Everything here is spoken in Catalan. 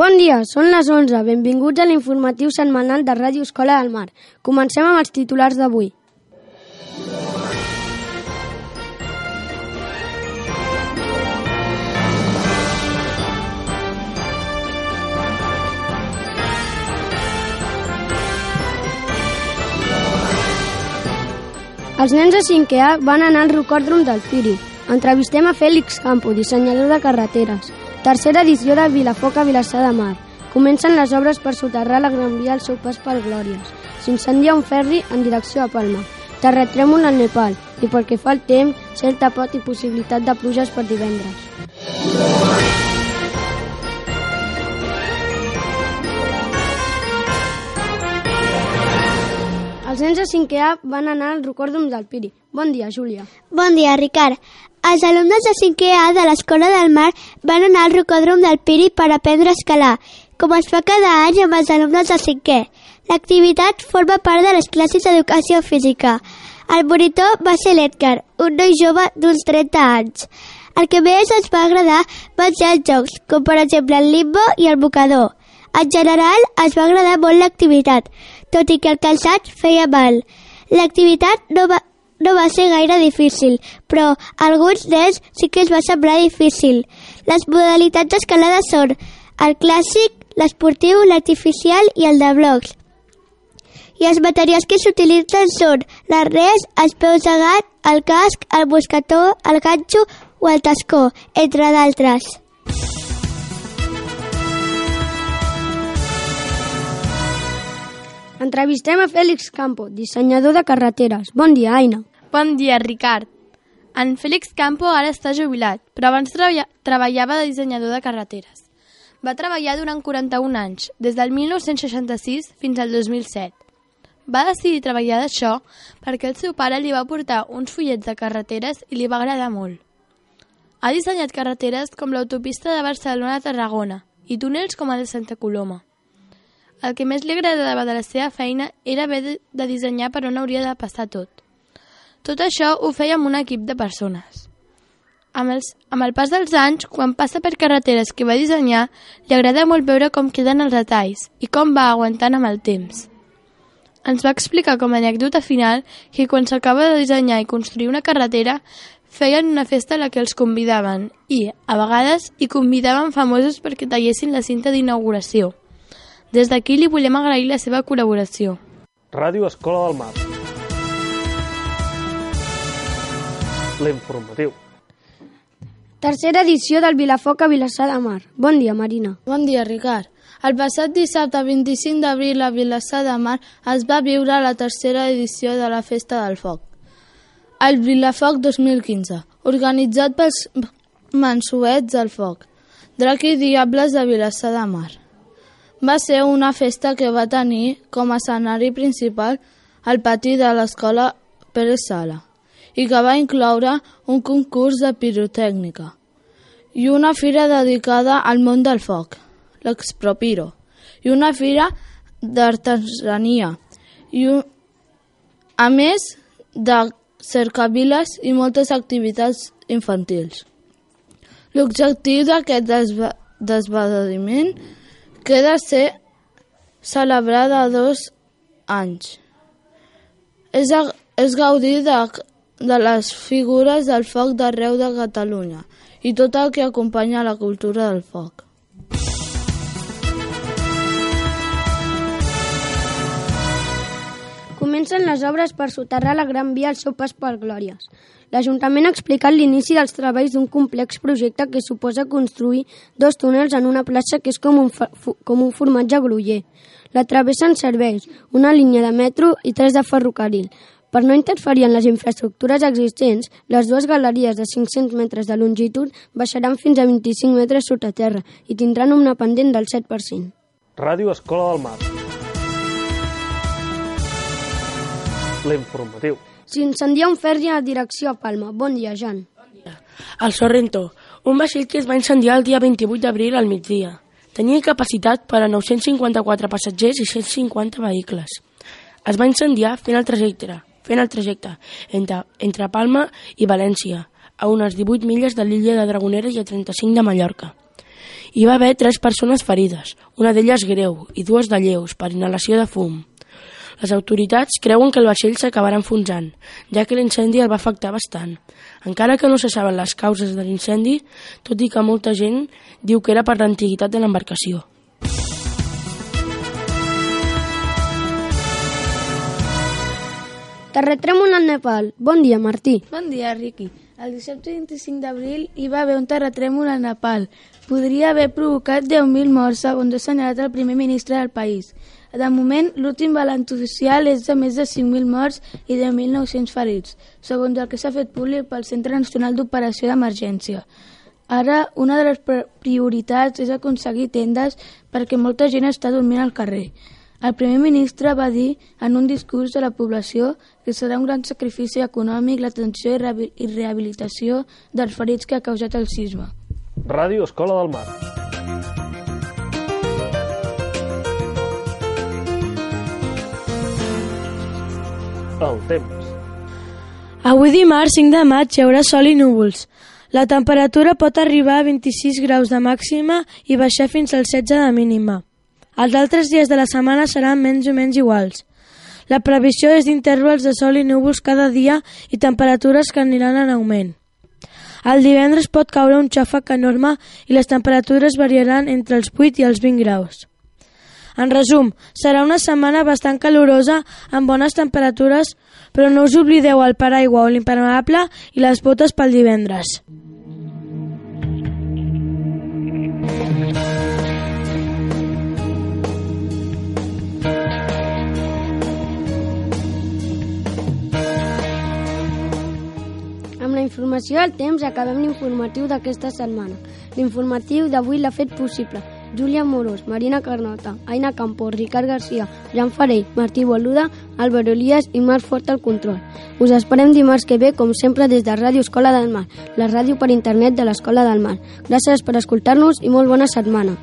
Bon dia, són les 11. Benvinguts a l'informatiu setmanal de Ràdio Escola del Mar. Comencem amb els titulars d'avui. Els nens de 5è A van anar al rocòdrom del Piri. Entrevistem a Fèlix Campo, dissenyador de carreteres. Tercera edició de Vilafoc a Vilassar de Mar. Comencen les obres per soterrar la Gran Via al seu pas pel Glòries. S'incendia un ferri en direcció a Palma. Terratrèmol al Nepal. I pel que fa al temps, certa pot i possibilitat de pluges per divendres. Els nens de 5è A van anar al rocòdrom del Piri. Bon dia, Júlia. Bon dia, Ricard. Els alumnes de 5è A de l'Escola del Mar van anar al rocòdrom del Piri per aprendre a escalar, com es fa cada any amb els alumnes de 5è. L'activitat forma part de les classes d'educació física. El monitor va ser l'Edgar, un noi jove d'uns 30 anys. El que més ens va agradar van ser els jocs, com per exemple el limbo i el mocador. En general, ens va agradar molt l'activitat, tot i que el calçat feia mal. L'activitat no va, no va ser gaire difícil, però alguns d'ells sí que es va semblar difícil. Les modalitats d'escalada són el clàssic, l'esportiu, l'artificial i el de blocs. I els materials que s'utilitzen són l'arnès, els peus de gat, el casc, el mosquetó, el ganxo o el tascó, entre d'altres. Entrevistem a Fèlix Campo, dissenyador de carreteres. Bon dia, Aina. Bon dia, Ricard. En Félix Campo ara està jubilat, però abans treballa treballava de dissenyador de carreteres. Va treballar durant 41 anys, des del 1966 fins al 2007. Va decidir treballar d'això perquè el seu pare li va portar uns fullets de carreteres i li va agradar molt. Ha dissenyat carreteres com l'autopista de Barcelona a Tarragona i túnels com el de Santa Coloma. El que més li agradava de la seva feina era haver de, de dissenyar per on hauria de passar tot. Tot això ho feia amb un equip de persones. Amb, els, amb el pas dels anys, quan passa per carreteres que va dissenyar, li agrada molt veure com queden els detalls i com va aguantant amb el temps. Ens va explicar com a anècdota final que quan s'acaba de dissenyar i construir una carretera feien una festa a la que els convidaven i, a vegades, hi convidaven famosos perquè tallessin la cinta d'inauguració. Des d'aquí li volem agrair la seva col·laboració. Ràdio Escola del Mar. L'informatiu. Tercera edició del Vilafoc a Vilassar de Mar. Bon dia, Marina. Bon dia, Ricard. El passat dissabte 25 d'abril a Vilassar de Mar es va viure la tercera edició de la Festa del Foc. El Vilafoc 2015, organitzat pels Mansuets del Foc, Drac i Diables de Vilassar de Mar. Va ser una festa que va tenir com a escenari principal el pati de l'escola Pérez Sala i que va incloure un concurs de pirotècnica i una fira dedicada al món del foc, l'Expropiro, i una fira d'artesania, i un... a més de cercaviles i moltes activitats infantils. L'objectiu d'aquest desva desvediment queda ser celebrada dos anys. És, a, és gaudir de, de les figures del foc d'arreu de Catalunya i tot el que acompanya la cultura del foc. Comencen les obres per soterrar la Gran Via al seu pas per Glòries. L'Ajuntament ha explicat l'inici dels treballs d'un complex projecte que suposa construir dos túnels en una plaça que és com un, com un formatge gruller. La travessen serveis, una línia de metro i tres de ferrocarril. Per no interferir en les infraestructures existents, les dues galeries de 500 metres de longitud baixaran fins a 25 metres sota terra i tindran una pendent del 7%. Ràdio Escola del Mar. L'informatiu. S'incendia un ferri a direcció a Palma. Bon dia, Jan. El Sorrento, un vaixell que es va incendiar el dia 28 d'abril al migdia. Tenia capacitat per a 954 passatgers i 150 vehicles. Es va incendiar fent el trajecte, fent el trajecte entre, entre Palma i València, a unes 18 milles de l'illa de Dragonera i a 35 de Mallorca. Hi va haver tres persones ferides, una d'elles greu i dues de lleus per inhalació de fum. Les autoritats creuen que el vaixell s'acabarà enfonsant, ja que l'incendi el va afectar bastant. Encara que no se saben les causes de l'incendi, tot i que molta gent diu que era per l'antiguitat de l'embarcació. Terratrèmol al Nepal. Bon dia, Martí. Bon dia, Riqui. El dissabte 25 d'abril hi va haver un terratrèmol al Nepal. Podria haver provocat 10.000 morts, segons ha assenyalat el primer ministre del país. De moment, l'últim balanç oficial és de més de 5.000 morts i 10.900 ferits, segons el que s'ha fet públic pel Centre Nacional d'Operació d'Emergència. Ara, una de les prioritats és aconseguir tendes perquè molta gent està dormint al carrer. El primer ministre va dir en un discurs a la població que serà un gran sacrifici econòmic l'atenció i rehabilitació dels ferits que ha causat el sisme. Ràdio Escola del Mar. El temps. Avui dimarts 5 de maig hi haurà sol i núvols. La temperatura pot arribar a 26 graus de màxima i baixar fins als 16 de mínima. Els altres dies de la setmana seran menys o menys iguals. La previsió és d'intervals de sol i núvols cada dia i temperatures que aniran en augment. El divendres pot caure un xàfec enorme i les temperatures variaran entre els 8 i els 20 graus. En resum, serà una setmana bastant calorosa amb bones temperatures, però no us oblideu el paraigua o l'impermeable i les botes pel divendres. Informació del temps acabem l'informatiu d'aquesta setmana. L'informatiu d'avui l'ha fet possible Júlia Morós, Marina Carnota, Aina Campos, Ricard Garcia, Jan Farell, Martí Boluda, Álvaro Elias i Marc Fort al control. Us esperem dimarts que ve, com sempre, des de Ràdio Escola del Mar, la ràdio per internet de l'Escola del Mar. Gràcies per escoltar-nos i molt bona setmana.